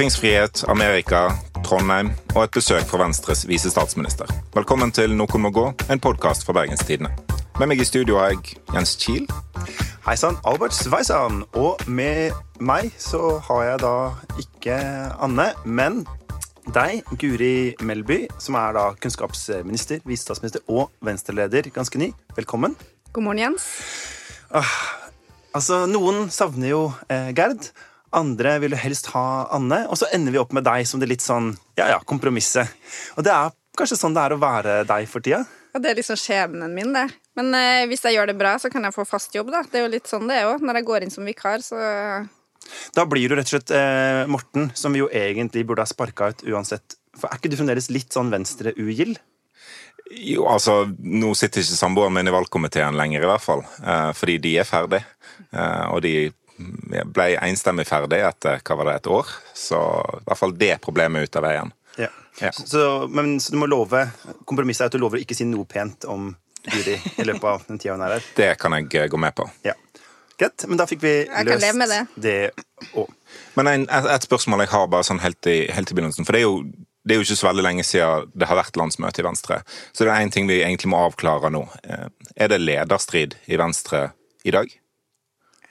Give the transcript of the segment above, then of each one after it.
Ytringsfrihet, Amerika, Trondheim og et besøk fra Venstres visestatsminister. Velkommen til Noen må gå, en podkast fra Bergenstidene. Med meg i studio har jeg Jens Kiel. Hei sann, Albert Sveisan. Og med meg så har jeg da ikke Anne, men deg, Guri Melby, som er da kunnskapsminister, visestatsminister og Venstre-leder ganske ny. Velkommen. God morgen, Jens. Altså, Noen savner jo eh, Gerd. Andre vil helst ha Anne. Og så ender vi opp med deg som det litt sånn ja, ja, kompromisset. Og det er kanskje sånn det er å være deg for tida? Ja, det er liksom skjebnen min, det. Men eh, hvis jeg gjør det bra, så kan jeg få fast jobb, da. Det er jo litt sånn det er òg. Når jeg går inn som vikar, så Da blir du rett og slett eh, Morten, som vi jo egentlig burde ha sparka ut uansett. For Er ikke du fremdeles litt sånn venstre-ugild? Jo, altså, Nå sitter ikke samboeren min i valgkomiteen lenger, i hvert fall. Eh, fordi de er ferdig. Eh, og de ble enstemmig ferdig etter hva var det, et år. Så i hvert fall det problemet er ute av veien. Ja. Ja. Så, men, så du må love Kompromisset er at du lover å ikke si noe pent om Guri i løpet av den tida hun er her. Det kan jeg eh, gå med på. Ja. Greit, men da fikk vi kan løst leve med det. det òg. Men en, et, et spørsmål jeg har bare sånn helt i, helt i begynnelsen. For det er, jo, det er jo ikke så veldig lenge siden det har vært landsmøte i Venstre. Så det er én ting vi egentlig må avklare nå. Eh, Er det lederstrid i Venstre i dag?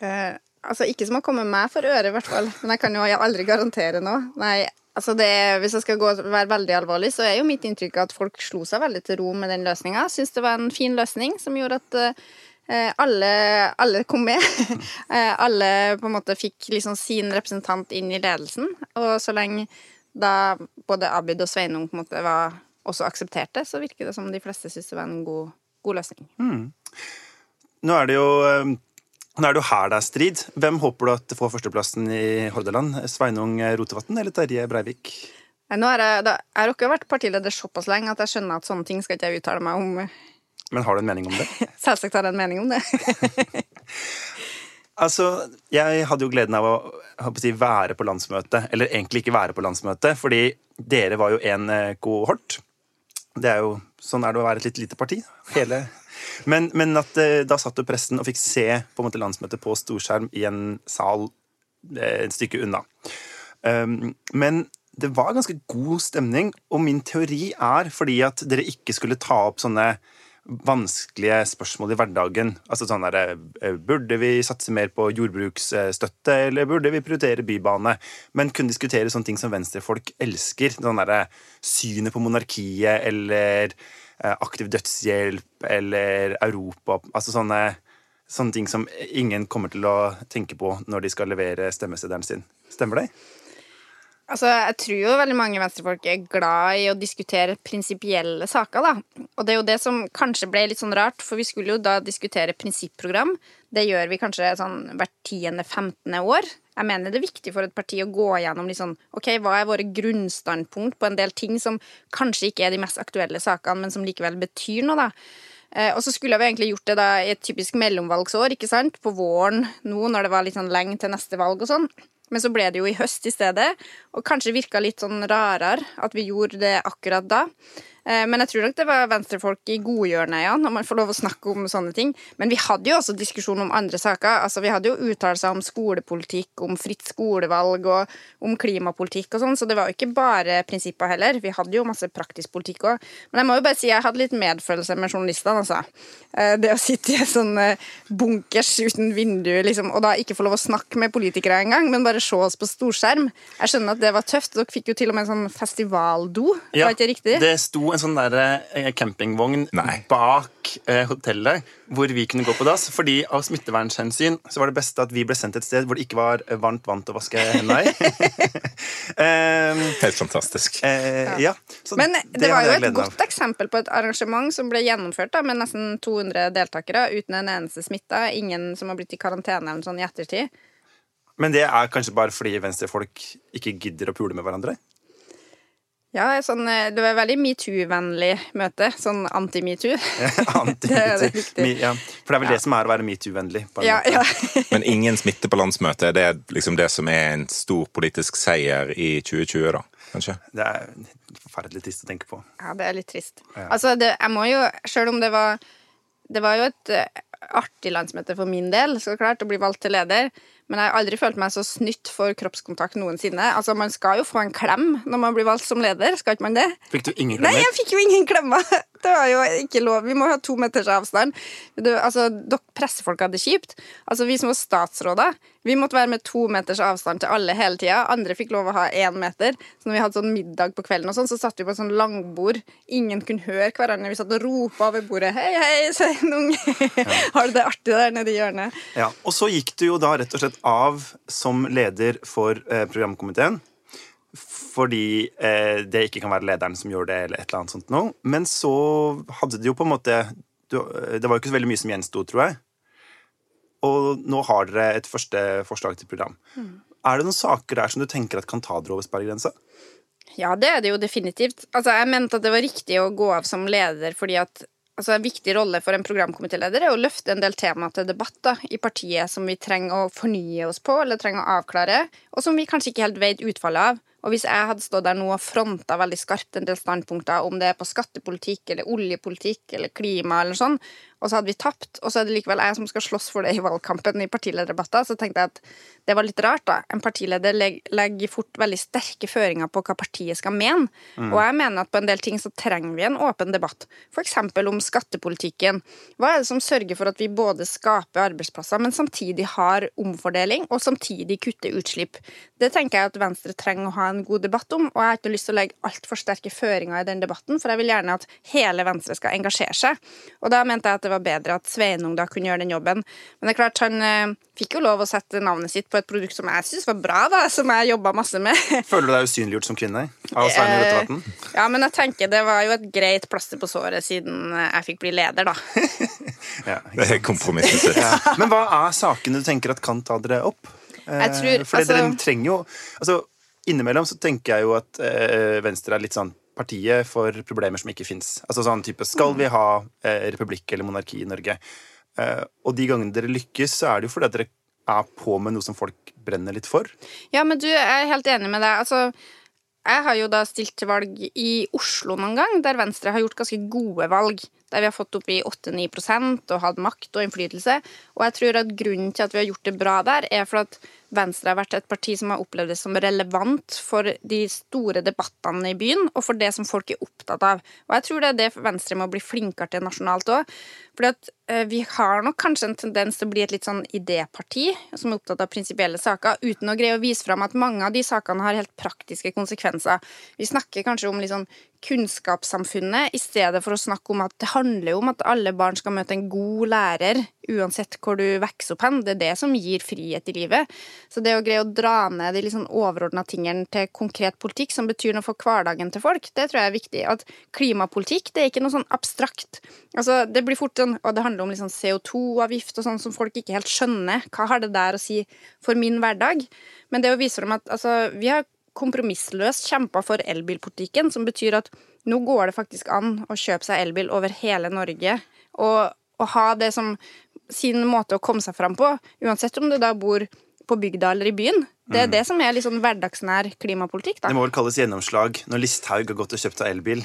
eh, Altså, ikke som har kommet meg for øre, i hvert fall. Men jeg kan jo aldri garantere noe. Nei, altså det, Hvis jeg skal gå, være veldig alvorlig, så er jo mitt inntrykk at folk slo seg veldig til ro med den løsninga. Syns det var en fin løsning som gjorde at eh, alle, alle kom med. Eh, alle på en måte fikk liksom sin representant inn i ledelsen. Og så lenge da både Abid og Sveinung på en måte var også aksepterte, så virker det som de fleste syntes det var en god, god løsning. Nå er det jo eh, nå er det jo her det er strid. Hvem håper du at får førsteplassen i Hordaland? Sveinung Rotevatn eller Terje Breivik? Nå har jeg, da, jeg har ikke vært partileder såpass lenge at jeg skjønner at sånne ting skal ikke jeg uttale meg om. Men har du en mening om det? Selvsagt har jeg en mening om det. Altså, Jeg hadde jo gleden av å, å si, være på landsmøtet. Eller egentlig ikke være på landsmøtet, fordi dere var jo en eh, kohort. Det er jo, Sånn er det å være et litt lite parti. Hele. Men, men at eh, da satt jo pressen og fikk se på en måte landsmøtet på storskjerm i en sal eh, et stykke unna. Um, men det var ganske god stemning, og min teori er fordi at dere ikke skulle ta opp sånne vanskelige spørsmål i hverdagen. Altså sånn der, eh, Burde vi satse mer på jordbruksstøtte, eller burde vi prioritere bybane? Men kunne diskutere sånne ting som venstrefolk elsker. Sånn der, synet på monarkiet, eller aktiv dødshjelp, eller Europa. Altså sånne, sånne ting som ingen kommer til å tenke på når de skal levere stemmeseddelen sin. Stemmer det? Altså, Jeg tror jo veldig mange venstrefolk er glad i å diskutere prinsipielle saker. da. Og det er jo det som kanskje ble litt sånn rart, for vi skulle jo da diskutere prinsipprogram. Det gjør vi kanskje sånn hvert tiende-femtende år. Jeg mener det er viktig for et parti å gå gjennom sånn, ok, hva er våre grunnstandpunkt på en del ting som kanskje ikke er de mest aktuelle sakene, men som likevel betyr noe. da. Eh, Og så skulle vi egentlig gjort det da i et typisk mellomvalgsår, ikke sant? på våren nå når det var litt sånn lenge til neste valg og sånn. Men så ble det jo i høst i stedet, og kanskje virka litt sånn rarere at vi gjorde det akkurat da. Eh, Men jeg tror nok det var venstrefolk i godhjørnet, ja, når man får lov å snakke om sånne ting. Men vi hadde jo også diskusjon om andre saker. Altså, Vi hadde jo uttalelser om skolepolitikk, om fritt skolevalg og om klimapolitikk og sånn, så det var jo ikke bare prinsipper heller. Vi hadde jo masse praktisk politikk òg. Men jeg må jo bare si jeg hadde litt medfølelse med journalistene, altså. Eh, Det å sitte i en sånn eh, bunkers uten vindu, liksom, og da ikke få lov å snakke med politikere engang, men bare se oss på storskjerm. Jeg skjønner at det var tøft. Dere fikk jo til og med en sånn festivaldo, var ikke riktig? Det sto en sånn der, eh, campingvogn Nei. bak eh, hotellet hvor vi kunne gå på dass. Fordi av smittevernhensyn så var det beste at vi ble sendt et sted hvor det ikke var eh, varmt vann til å vaske hendene i. um, Helt fantastisk. eh, ja. så Men det, var hadde jo jeg et gleden av. godt eksempel på et arrangement som ble gjennomført da, med nesten 200 deltakere uten en eneste smitta. Ingen som har blitt i karantene eller noe sånt i ettertid. Men det er kanskje bare fordi venstrefolk ikke gidder å pule med hverandre? Ja, sånn, eh, Det var et veldig metoo-vennlig møte. Sånn anti-metoo. Anti- Det det riktig. Me- ja. For det er vel det som er å være metoo-vennlig. Ja, ja. Men ingen smitte på landsmøtet. Det er liksom det som er en stor politisk seier i 2020, da. Kanskje? Det er forferdelig trist å tenke på. ja, det er litt trist. Altså, det, jeg må jo, selv om det var Det var jo et eh, artig landsmøte for min del, så klart, å bli valgt til leder. Men jeg har aldri følt meg så snytt for kroppskontakt noensinne. Altså, Man skal jo få en klem når man blir valgt som leder, skal ikke man det? Fikk du ingen Nei, jeg fikk jo ingen klemmer! Det var jo ikke lov. Vi må ha to meters avstand. Du, altså, pressefolk hadde det kjipt. Altså, Vi som var statsråder, vi måtte være med to meters avstand til alle hele tida. Andre fikk lov å ha én meter. Så når vi hadde sånn middag på kvelden, og sånn, så satt vi på sånn langbord. Ingen kunne høre hverandre. Vi satt og ropa over bordet. Hei, hei, Svein Unge! Har du det artig der nede i hjørnet? Ja, Og så gikk du jo da rett og slett av som leder for eh, programkomiteen. Fordi eh, det ikke kan være lederen som gjør det, eller et eller annet sånt noe. Men så hadde det jo på en måte Det var jo ikke så veldig mye som gjensto, tror jeg. Og nå har dere et første forslag til program. Er det noen saker der som du tenker at kan ta dere over sperregrensa? Ja, det er det jo definitivt. Altså, jeg mente at det var riktig å gå av som leder fordi at altså, En viktig rolle for en programkomitéleder er å løfte en del tema til debatt da, i partiet som vi trenger å fornye oss på eller trenger å avklare, og som vi kanskje ikke helt vet utfallet av. Og hvis jeg hadde stått der nå og fronta veldig skarpt en del standpunkter, om det er på skattepolitikk eller oljepolitikk eller klima eller sånn, og så hadde vi tapt, og så er det likevel jeg som skal slåss for det i valgkampen i partilederdebatter, så tenkte jeg at det var litt rart, da. En partileder legger fort veldig sterke føringer på hva partiet skal mene. Og jeg mener at på en del ting så trenger vi en åpen debatt. F.eks. om skattepolitikken. Hva er det som sørger for at vi både skaper arbeidsplasser, men samtidig har omfordeling, og samtidig kutter utslipp? Det tenker jeg at Venstre trenger å ha en god debatt om, og jeg har ikke lyst til å legge altfor sterke føringer i den debatten, for jeg vil gjerne at hele Venstre skal engasjere seg. Og da mente jeg at det var bedre at Sveinung da kunne gjøre den jobben. Men det er klart, han eh, fikk jo lov å sette navnet sitt på et produkt som jeg syns var bra, da, som jeg jobba masse med. Føler du deg usynliggjort som kvinne av Sveinung Rotevatn? Ja, men jeg tenker det var jo et greit plaster på såret siden jeg fikk bli leder, da. Ja, Det er kompromisset. Ja. Men hva er sakene du tenker at kan ta dere opp? Eh, Jeg tror- For altså- dere trenger jo altså, Innimellom så tenker jeg jo at eh, Venstre er litt sånn partiet for problemer som ikke fins. Altså sånn type Skal vi ha eh, republikk eller monarki i Norge? Eh, og de gangene dere lykkes, så er det jo fordi at dere er på med noe som folk brenner litt for. Ja, men du, jeg er helt enig med deg. Altså, jeg har jo da stilt til valg i Oslo noen gang, der Venstre har gjort ganske gode valg. Der vi har fått opp i 8-9 og hatt makt og innflytelse. Og jeg tror at grunnen til at vi har gjort det bra der, er for at Venstre har vært et parti som har opplevd det som relevant for de store debattene i byen, og for det som folk er opptatt av. Og jeg tror det er det Venstre må bli flinkere til nasjonalt òg. At eh, vi har nok kanskje en tendens til å bli et litt sånn idéparti som er opptatt av prinsipielle saker, uten å greie å vise fram at mange av de sakene har helt praktiske konsekvenser. Vi snakker kanskje om litt sånn kunnskapssamfunnet, i stedet for å snakke om at det handler om at alle barn skal møte en god lærer, uansett hvor du vokser opp hen. Det er det som gir frihet i livet. Så det å greie å dra ned de litt sånn overordna tingene til konkret politikk som betyr noe for hverdagen til folk, det tror jeg er viktig. At klimapolitikk det er ikke noe sånn abstrakt. Altså, det blir fort sånn, og det handler om litt sånn CO2-avgift og sånn som folk ikke helt skjønner. Hva har det der å si for min hverdag? Men det å vise dem at altså, vi har kompromissløst kjempa for elbilpolitikken, som betyr at nå går det faktisk an å kjøpe seg elbil over hele Norge. Og, og ha det som sin måte å komme seg fram på, uansett om du da bor på bygda eller i byen. Det er det som er litt sånn hverdagsnær klimapolitikk. da. Det må vel kalles gjennomslag når Listhaug har gått og kjøpt seg elbil.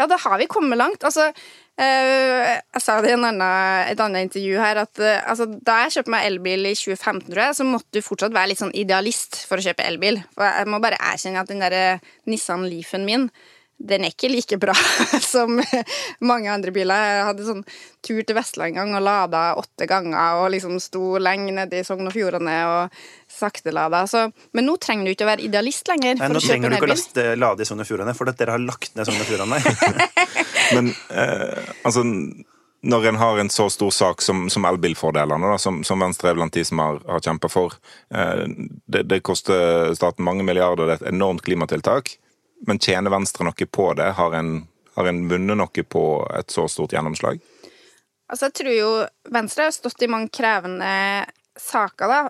Ja, da har vi kommet langt. Altså, jeg sa det i en annen, et annet intervju her at eh, altså, da jeg kjøpte meg elbil i 2015, tror jeg, så måtte du fortsatt være litt sånn idealist for å kjøpe elbil. For jeg må bare erkjenne at den der Nissan Leafen min den er ikke like bra som mange andre biler. Jeg hadde sånn tur til Vestland en gang og lada åtte ganger og liksom sto lenge nede i Sogn og Fjordane og saktelada. Så, men nå trenger du ikke å være idealist lenger. Nei, nå trenger du ikke å lade i Sogn og Fjordane, for at dere har lagt ned Sogn og Fjordane. Men eh, altså når en har en så stor sak som, som elbilfordelene, som, som Venstre er blant de som har, har kjempa for eh, det, det koster staten mange milliarder, det er et enormt klimatiltak. Men tjener Venstre noe på det? Har en, har en vunnet noe på et så stort gjennomslag? Altså, jeg tror jo Venstre har stått i mange krevende saker da,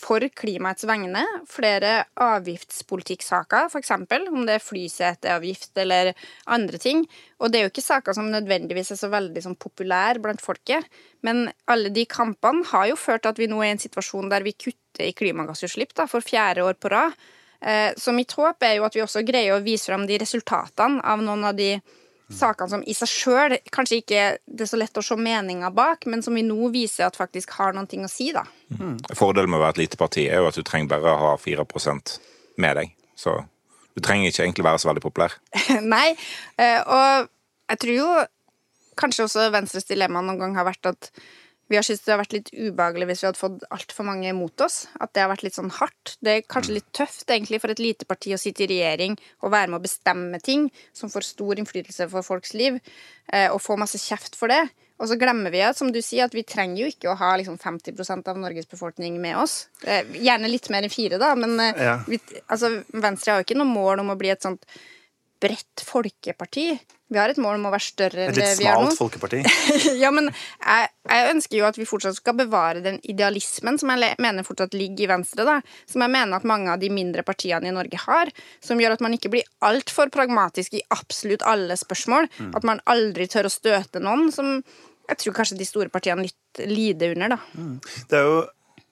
for klimaets vegne. Flere avgiftspolitikksaker, f.eks. om det er flyseteavgift eller andre ting. Og det er jo ikke saker som nødvendigvis er så veldig sånn, populære blant folket. Men alle de kampene har jo ført til at vi nå er i en situasjon der vi kutter i klimagassutslipp da, for fjerde år på rad. Eh, Så mitt håp er jo at vi også greier å vise fram de resultatene av noen av de sakene som i seg sjøl kanskje ikke det er så lett å se meninga bak, men som vi nå viser at faktisk har ting å si, da. Mm. Fordelen med å være et lite parti er jo at du trenger bare å ha 4% med deg. Så du trenger ikke egentlig være så veldig populær. Nei, eh, og jeg tror jo kanskje også Venstres dilemma noen gang har vært at vi har syntes det har vært litt ubehagelig hvis vi hadde fått altfor mange mot oss. At det har vært litt sånn hardt. Det er kanskje litt tøft egentlig for et lite parti å sitte i regjering og være med å bestemme ting som får stor innflytelse for folks liv, eh, og få masse kjeft for det. Og så glemmer vi at som du sier, at vi trenger jo ikke å ha liksom 50% av Norges befolkning med oss. Eh, gjerne litt mer enn fire, da, men eh, ja. vi, altså, Venstre har jo ikke noe mål om å bli et sånt bredt folkeparti. Vi har et mål om å være større enn det vi er nå. Et litt smalt folkeparti. ja, men jeg, jeg, ønsker jo at vi fortsatt skal bevare den idealismen som jeg mener fortsatt ligger i Venstre. da, Som jeg mener at mange av de mindre partiene i Norge har. Som gjør at man ikke blir altfor pragmatisk i absolutt alle spørsmål. Mm. At man aldri tør å støte noen som jeg tror kanskje de store partiene litt lider under. da. Mm. Det er jo,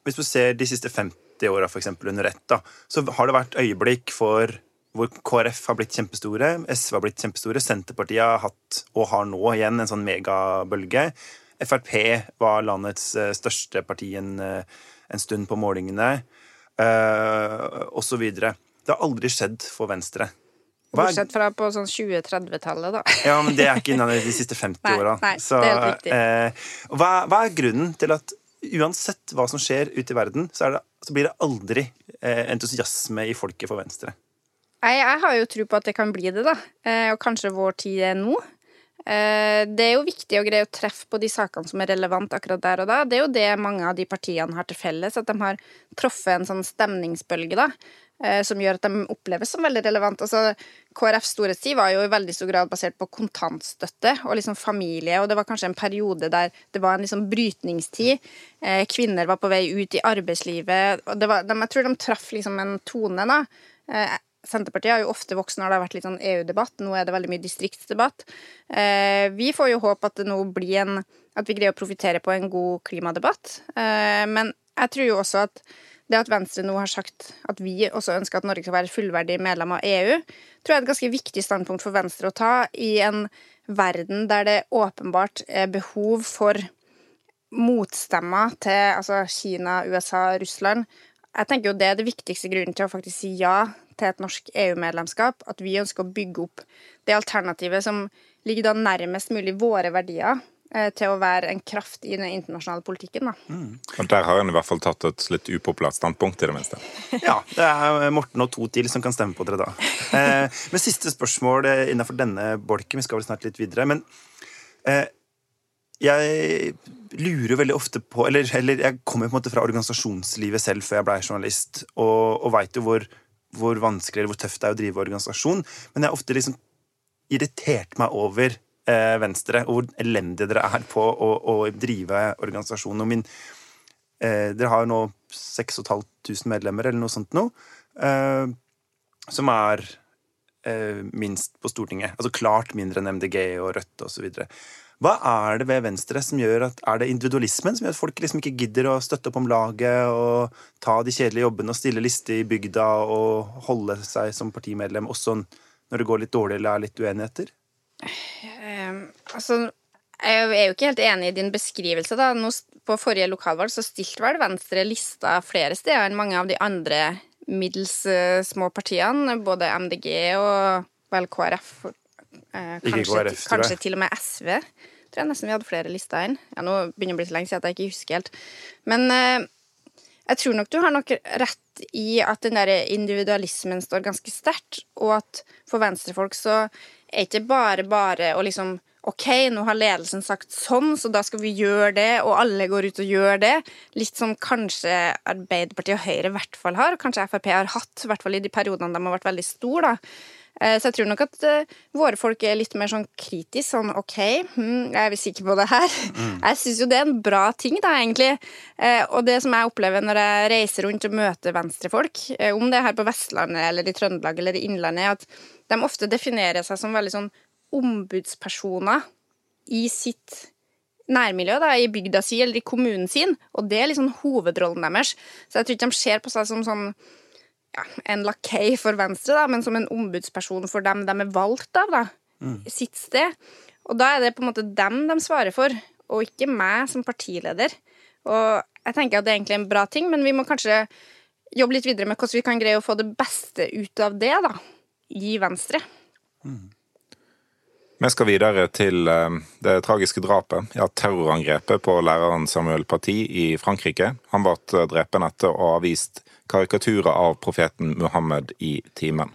Hvis du ser de siste 50 åra under ett, da, så har det vært øyeblikk for hvor KrF har blitt kjempestore, SV har blitt kjempestore, Senterpartiet har hatt, og har nå igjen, en sånn megabølge. Frp var landets eh, største parti en, eh, en stund på målingene, uh, osv. Det har aldri skjedd for Venstre. Bortsett fra på sånn 20-30-tallet, da. ja, men det er ikke innan de siste 50 åra. Eh, hva, hva, er grunnen til at uansett hva som skjer ute i verden, så, det, så blir det aldri eh, entusiasme i folket for Venstre? Jeg, jeg har jo tro på at det kan bli det, da. Eh, og kanskje vår tid er nå. Eh, det er jo viktig å greie å treffe på de sakene som er relevant akkurat der og da. Det er jo det mange av de partiene har til felles, at de har truffet en sånn stemningsbølge, da. Eh, som gjør at de oppleves som veldig relevant. Altså, KrFs storhetstid var jo i veldig stor grad basert på kontantstøtte og liksom familie, og det var kanskje en periode der det var en liksom brytningstid. Kvinner var på vei ut i arbeidslivet, og var, jeg tror de traff liksom en tone, da Senterpartiet har jo ofte vokst når det har vært litt sånn EU-debatt. Nå er det veldig mye distriktsdebatt. Eh, vi får jo håpe at det nå blir en At vi greier å profitere på en god klimadebatt. Eh, men jeg tror jo også at det at Venstre nå har sagt at vi også ønsker at Norge skal være fullverdig medlem av EU, tror jeg er et ganske viktig standpunkt for Venstre å ta i en verden der det åpenbart er behov for motstemmer til altså Kina, USA, Russland. Jeg tenker jo Det er det viktigste grunnen til å faktisk si ja til et norsk EU-medlemskap at vi ønsker å bygge opp det alternativet som ligger da nærmest mulig våre verdier eh, til å være en kraft i den internasjonale politikken. Da. Mm. Og Der har en i hvert fall tatt et litt upopulært standpunkt, i det minste. ja, det er Morten og to til som kan stemme på dere da. Eh, men siste spørsmål eh, innenfor denne bolken. Vi skal vel snart litt videre. Men eh, jeg lurer veldig ofte på Eller, eller jeg kommer på en måte fra organisasjonslivet selv før jeg ble journalist, og, og veit jo hvor hvor vanskelig eller hvor tøft det er å drive organisasjon, men jeg har ofte liksom irritert meg over eh, Venstre, og hvor elendige dere er på å, å drive organisasjonen. Og min, eh, dere har jo nå 6500 medlemmer, eller noe sånt noe, eh, som er eh, minst på Stortinget. Altså klart mindre enn MDG og Rødt osv. Hva er det ved Venstre som gjør at Er det individualismen som gjør at folk liksom ikke gidder å støtte opp om laget og ta de kjedelige jobbene og stille liste i bygda og holde seg som partimedlem også når det går litt dårlig eller er litt uenigheter? Um, altså, jeg er jo ikke helt enig i din beskrivelse. da. Nå, på forrige lokalvalg så stilte vel Venstre lista flere steder enn mange av de andre middels uh, små partiene. Både MDG og vel KrF Eh, kanskje, KrF, kanskje til og med SV. Tror jeg nesten vi hadde flere lister inn. Ja, nå begynner det å bli så lenge siden at jeg ikke husker helt. Men eh, jeg tror nok du har nok rett i at den der individualismen står ganske sterkt, og at for venstrefolk så er ikke bare bare å liksom OK, nå har ledelsen sagt sånn, så da skal vi gjøre det, og alle går ut og gjør det. Litt som kanskje Arbeiderpartiet og Høyre i hvert fall har, og kanskje Frp har hatt, i hvert fall i de periodene de har vært veldig store. da. Eh, så jeg tror nok at uh, våre folk er litt mer sånn kritisk. Sånn OK, hmm, jeg er vi sikre på det her? Mm. Jeg syns jo det er en bra ting, da, egentlig. Uh, og det som jeg opplever når jeg reiser rundt og møter venstrefolk, om det er her på Vestlandet eller i Trøndelag eller i Innlandet, at de ofte definerer seg som veldig sånn ombudspersoner i sitt nærmiljø, da, i bygda si eller i kommunen sin, og det er liksom hovedrollen deres. Så jeg tror ikke de ser på seg som sånn ja, en lakei for Venstre, da, men som en ombudsperson for dem de er valgt av. da. sitt sted. Og da er det på en måte dem de svarer for, og ikke meg som partileder. Og jeg tenker at det er egentlig en bra ting, men vi må kanskje jobbe litt videre med hvordan vi kan greie å få det beste ut av det, da. I Venstre. Vi skal videre til eh, det tragiske drapet, ja, terrorangrepet på læreren Samuel Paty i Frankrike. Han ble drept etter å ha vist karikaturer av profeten Muhammed i timen.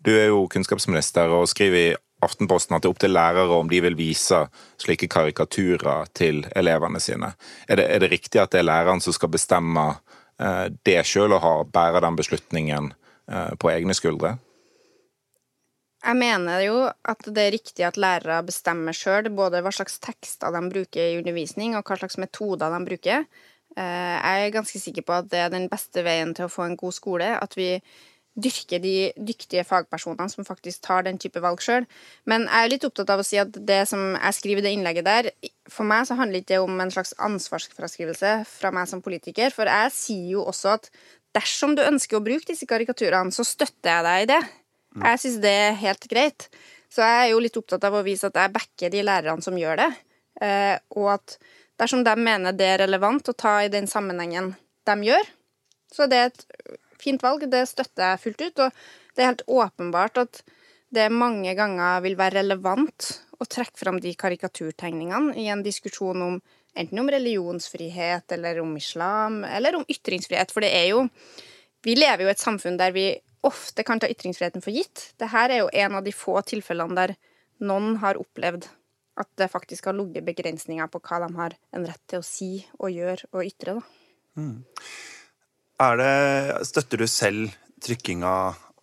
Du er jo kunnskapsminister og skriver i Aftenposten at det er opp til lærere om de vil vise slike karikaturer til elevene sine. Er det, er det riktig at det er læreren som skal bestemme eh, det sjøl og bære den beslutningen eh, på egne skuldre? Jeg mener jo at det er riktig at lærere bestemmer sjøl både hva slags tekster de bruker i undervisning, og hva slags metoder de bruker. Eh, Jeg er ganske sikker på at det er den beste veien til å få en god skole. At vi dyrker de dyktige fagpersonene som faktisk tar den type valg sjøl. Men jeg er litt opptatt av å si at det som jeg skriver i det innlegget der, for meg så handler ikke det om en slags ansvarsfraskrivelse fra meg som politiker. For jeg sier jo også at dersom du ønsker å bruke disse karikaturene, så støtter jeg deg i det. Jeg syns det er helt greit. Så jeg er jo litt opptatt av å vise at jeg backer de lærerne som gjør det. Eh, og at dersom de mener det er relevant å ta i den sammenhengen de gjør, så det er et fint valg. Det støtter jeg fullt ut. Og det er helt åpenbart at det mange ganger vil være relevant å trekke fram de karikaturtegningene i en diskusjon om enten om religionsfrihet eller om islam eller om ytringsfrihet. For det er jo Vi lever jo i et samfunn der vi ofte kan ta ytringsfriheten for gitt. Dette er jo en av de få tilfellene der noen har opplevd at det faktisk har ligget begrensninger på hva de har en rett til å si og gjøre og ytre. Er det, støtter du selv trykkinga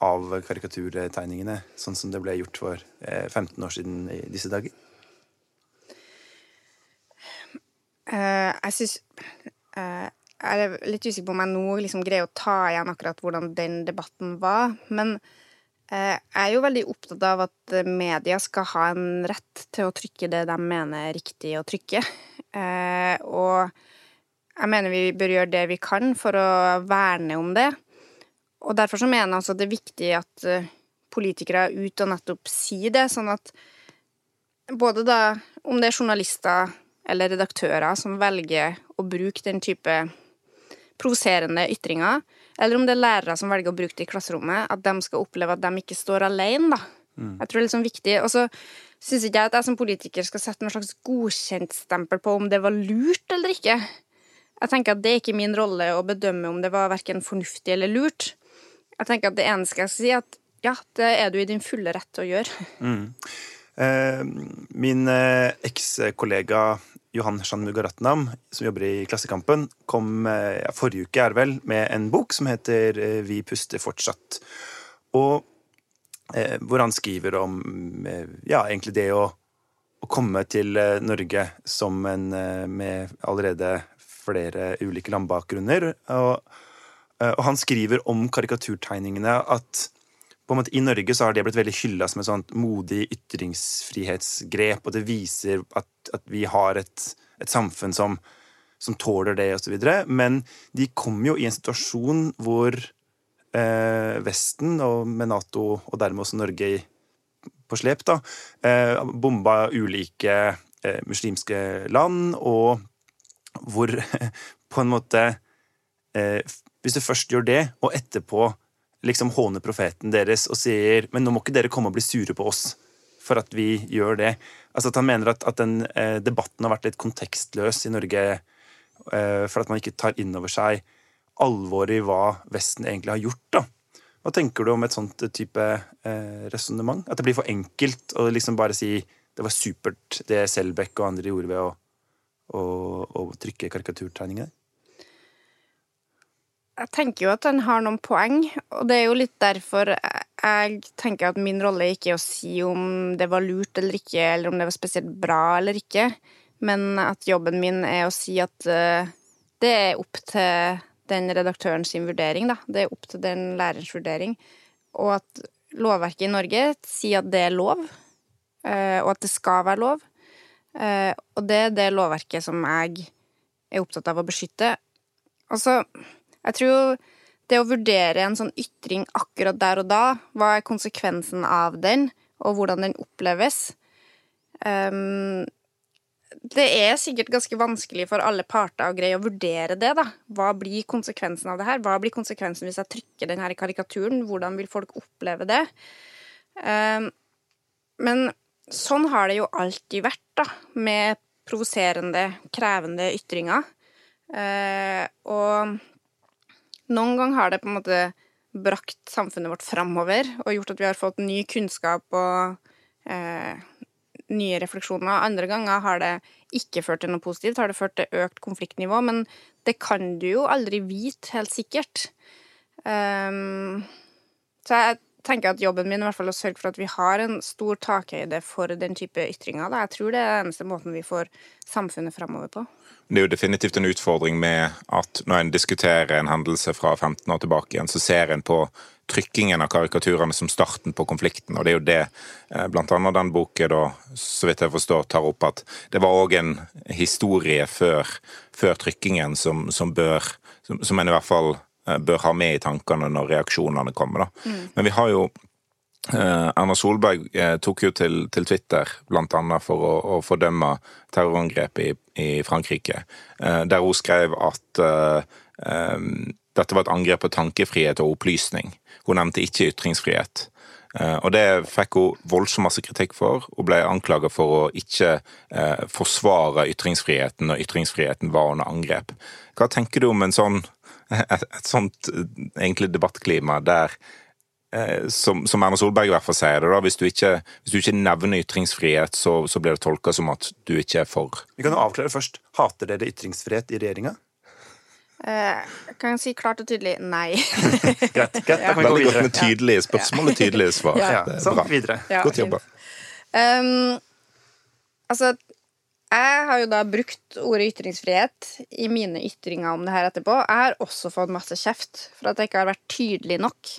av karikaturtegningene, sånn som det ble gjort for eh, 15 år siden i disse dager? Uh, jeg syns uh, Jeg er litt usikker på om jeg nå liksom greier å ta igjen akkurat hvordan den debatten var. Men eh, jeg er jo veldig opptatt av at media skal ha en rett til å trykke det de mener er riktig å trykke. Eh, og jeg mener vi bør gjøre det vi kan for å verne om det. Og derfor så mener jeg også at det er viktig at eh, politikere er ute og nettopp sier det, sånn at både da om det er journalister eller redaktører som velger å bruke den type provoserende ytringer, eller om det er lærere som velger å bruke det i klasserommet, at de skal oppleve at de ikke står alene, da. Jeg tror det er liksom viktig. Og så syns ikke jeg at jeg som politiker skal sette noe slags godkjentstempel på om det var lurt eller ikke. Jeg tenker at det er ikke min rolle å bedømme om det var verken fornuftig eller lurt. Jeg tenker at det eneste jeg skal si, er at ja, det er du i din fulle rett til å gjøre. Eh, min eh, ekskollega Johan Shanmugaratnam, som jobber i Klassekampen, kom eh, ja, forrige uke er vel, med en bok som heter eh, Vi puster fortsatt. Og eh, hvor han skriver om eh, ja, egentlig det å, å komme til eh, Norge som en eh, med allerede flere ulike landbakgrunner. Og, eh, og han skriver om karikaturtegningene at på en måte I Norge så har det blitt veldig hylla som et sånt modig ytringsfrihetsgrep, og det viser at, at vi har et, et samfunn som, som tåler det, osv. Men de kom jo i en situasjon hvor eh, Vesten, og med Nato og dermed også Norge i, på slep, da, eh, bomba ulike eh, muslimske land, og hvor på en måte eh, Hvis du først gjør det, og etterpå liksom håner profeten deres og sier men nå må ikke dere komme og bli sure på oss for at vi gjør det. Altså at Han mener at, at den eh, debatten har vært litt kontekstløs i Norge eh, for at man ikke tar inn over seg alvoret i hva Vesten egentlig har gjort. da. Hva tenker du om et sånt type eh, resonnement? At det blir for enkelt å liksom bare si det var supert det Selbekk og andre gjorde ved å, å, å trykke karikaturtegningene? Jeg tenker jo at han har noen poeng, og det er jo litt derfor jeg tenker at min rolle ikke er å si om det var lurt eller ikke, eller om det var spesielt bra eller ikke, men at jobben min er å si at uh, det er opp til den redaktøren sin vurdering, da. Det er opp til den lærerens vurdering. Og at lovverket i Norge sier at det er lov, uh, og at det skal være lov. Uh, Og det er det lovverket som jeg er opptatt av å beskytte. Altså, jeg tror det å vurdere en sånn ytring akkurat der og da, hva er konsekvensen av den, og hvordan den oppleves. Um, det er sikkert ganske vanskelig for alle parter å greie å vurdere det. da. Hva blir konsekvensen av det her? Hva blir konsekvensen hvis jeg trykker den her i karikaturen? Hvordan vil folk oppleve det? Um, men sånn har det jo alltid vært, da, med provoserende, krevende ytringer. Uh, og noen ganger har det på en måte brakt samfunnet vårt framover og gjort at vi har fått ny kunnskap og eh, nye refleksjoner. Andre ganger har det ikke ført til noe positivt, har det ført til økt konfliktnivå, men det kan du jo aldri vite helt sikkert. Um, så jeg tenker at jobben min er å sørge for at vi har en stor takhøyde for den type ytringer. Jeg tror det er den eneste måten vi får samfunnet framover på. Det er jo definitivt en utfordring med at når en diskuterer en hendelse fra 15 år tilbake igjen, så ser en på trykkingen av karikaturene som starten på konflikten. Og det er jo det bl.a. blant annet den boken da, så vidt jeg forstår, tar opp at det var òg en historie før, før trykkingen som, som bør som, som en i hvert fall Eh, bør ha med i tankene når reaksjonene kommer. Da. Mm. Men vi har jo eh, Erna Solberg eh, tok jo til, til Twitter bl.a. for å, å, fordømme terrorangrepet i, i Frankrike, der hun skrev at um, dette var et angrep på tankefrihet og opplysning. Hun nevnte ikke ytringsfrihet. Og det fikk hun voldsomt masse kritikk for, og ble anklaget for å ikke eh, forsvare ytringsfriheten når ytringsfriheten var under angrep. Hva tenker du om en sånn et, et sånt egentlig debattklima der eh, som, som, Erna Solberg i hvert fall sier det, da, hvis du ikke, hvis du ikke nevner ytringsfrihet, så, så blir det tolka som at du ikke er for. Vi kan jo avklare først. Hater dere ytringsfrihet i regjeringa? Eh, kan jeg si klart og tydelig nei. greit. greit ja. Veldig godt med tydelige spørsmål og tydelige svar. Ja. Det er sånn, videre. Videre. Godt jobba. Um, altså, jeg har jo da brukt ordet ytringsfrihet i mine ytringer om det her etterpå. Jeg har også fått masse kjeft for at jeg ikke har vært tydelig nok.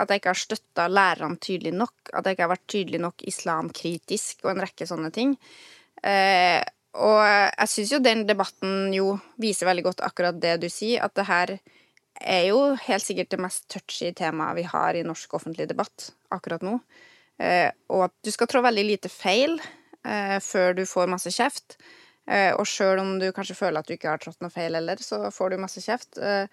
At jeg ikke har støtta lærerne tydelig nok. At jeg ikke har vært tydelig nok islamkritisk og en rekke sånne ting. Eh, og jeg syns jo den debatten jo viser veldig godt akkurat det du sier, at det her er jo helt sikkert det mest touchy temaet vi har i norsk offentlig debatt akkurat nå. Eh, og at du skal trå veldig lite feil før du får masse kjeft. Eh, og sjøl om du kanskje føler at du ikke har trådt noe feil heller, så får du masse kjeft. Eh,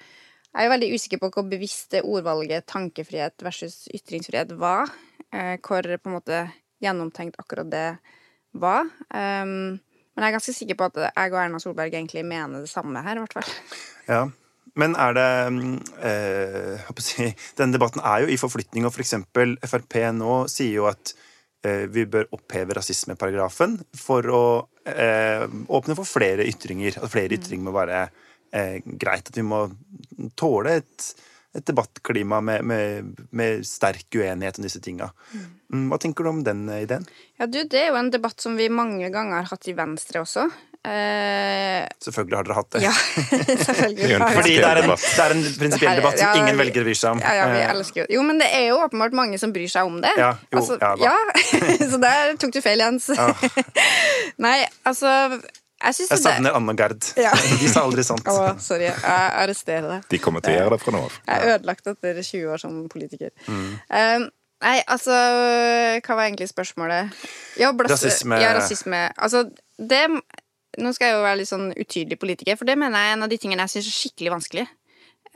jeg er jo veldig usikker på hvor bevisst det ordvalget tankefrihet versus ytringsfrihet var. Eh, hvor på en måte gjennomtenkt akkurat det var. Um, men jeg er ganske sikker på at jeg og Erna Solberg egentlig mener det samme her, i hvert fall. Ja, men er det øh, Denne debatten er jo i forflytning, og f.eks. For Frp nå sier jo at Eh, vi bør oppheve rasismeparagrafen for å eh, åpne for flere ytringer. At flere mm. ytringer må være eh, greit. At vi må tåle et, et debattklima med, med, med, sterk uenighet om disse tinga. Mm. mm. Hva tenker du om den ideen? Ja, du, Det er jo en debatt som vi mange ganger har hatt i Venstre også. Eh, selvfølgelig har dere hatt det. Ja, selvfølgelig Fordi det er en, det er en prinsipiell debatt som ja, ingen velgere bryr seg om. Ja, ja, vi eh. elsker jo. jo, men det er jo åpenbart mange som bryr seg om det. Ja, jo, altså, ja, Så der tok du feil, Jens. Nei, altså jeg, jeg savner Anne Gard Gerd. Ja. De sa aldri sånt. Å, sorry, jeg arresterer deg. De kommer til å gjøre det fra nå av. Jeg er ødelagt etter 20 år som politiker. Mm. Um, nei, altså Hva var egentlig spørsmålet? Ja, rasisme. Ja, rasisme. Altså, det nå skal jeg jo være litt sånn utydelig politiker, for det mener jeg er en av de tingene jeg syns er skikkelig vanskelig.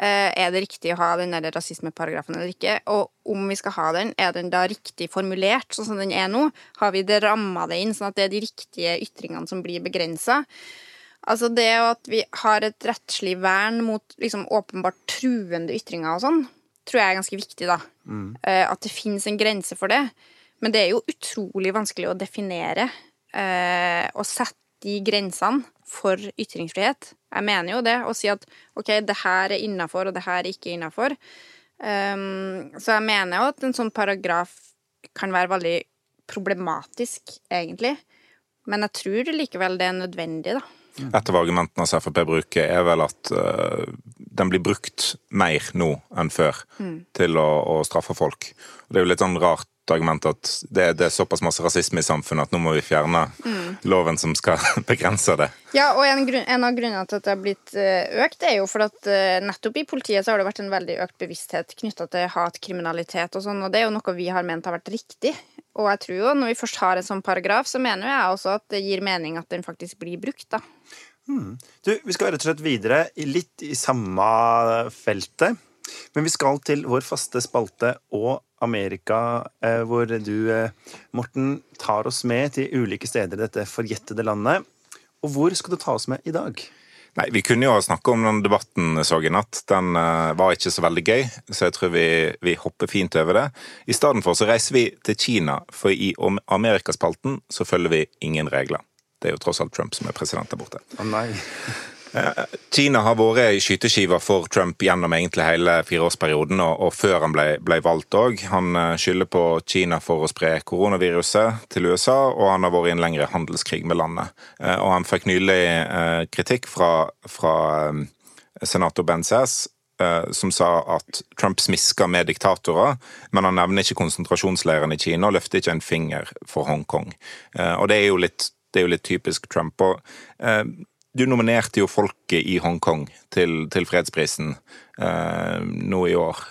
Eh, er det riktig å ha den der rasismeparagrafen eller ikke? Og om vi skal ha den, er den da riktig formulert sånn som den er nå? Har vi det ramma det inn sånn at det er de riktige ytringene som blir begrensa? Altså det at vi har et rettslig vern mot liksom åpenbart truende ytringer og sånn, tror jeg er ganske viktig, da. Mm. Eh, at det finnes en grense for det. Men det er jo utrolig vanskelig å definere eh, og sette de grensene for ytringsfrihet. Jeg mener jo det, å si at ok, det her er innafor, og det her er ikke innafor. Um, så jeg mener jo at en sånn paragraf kan være veldig problematisk, egentlig. Men jeg tror likevel det er nødvendig, da. Et av argumentene som Frp bruker, er vel at uh, den blir brukt mer nå enn før mm. til å, å, straffe folk. Det er jo litt sånn rart argument at det, det, er såpass masse rasisme i samfunnet at nå må vi fjerne mm. loven som skal begrense det. Ja, og en, grunn, en, av grunnene til at det har blitt eh, økt, er jo for at eh, nettopp i politiet så har det vært en veldig økt bevissthet knytta til hatkriminalitet og sånn, og det er jo noe vi har ment har vært riktig. Og jeg tror jo, når vi først har en sånn paragraf, så mener jeg også at det gir mening at den faktisk blir brukt, da. Mm. Du, vi skal rett og slett videre, litt i samme feltet. Men vi skal til vår faste spalte og Amerika, eh, hvor du, eh, Morten, tar oss med til ulike steder i dette forjettede landet. Og hvor skal du ta oss med i dag? Nei, Vi kunne jo snakke om den debatten så i natt. Den uh, var ikke så veldig gøy, så jeg tror vi, vi hopper fint over det. I stedet for så reiser vi til Kina, for i Amerikaspalten så følger vi ingen regler. Det er jo tross alt Trump som er president der borte. Å nei. Eh, Kina har vært i skyteskiva for Trump gjennom egentlig hele fireårsperioden, og, og før han ble, ble valgt òg. Han eh, skylder på Kina for å spre koronaviruset til USA, og han har vært i en lengre handelskrig med landet. Eh, og han fikk nylig kritikk fra, fra senator Ben Sass som sa at Trump smisker med diktatorer, men han nevner ikke konsentrasjonsleirene i Kina og løfter ikke en finger for Hongkong. Og det er jo litt det er jo litt typisk Trump. Og, eh, du nominerte jo folket i Hongkong til, til fredsprisen eh, nå i år.